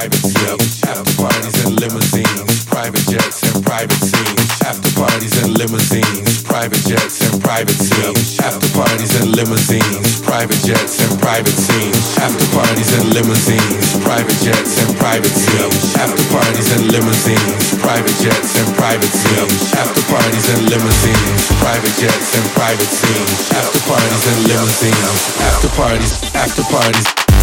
private scenes, after parties and limousines, private jets and private scenes, after parties and limousines, private jets and private scenes, after parties and limousines, private jets and private scenes, after parties and limousines, private jets and private scenes, after parties and limousines, private jets and private scenes, after parties and limousines, private jets and private scenes, after parties and limousines, after parties, after parties.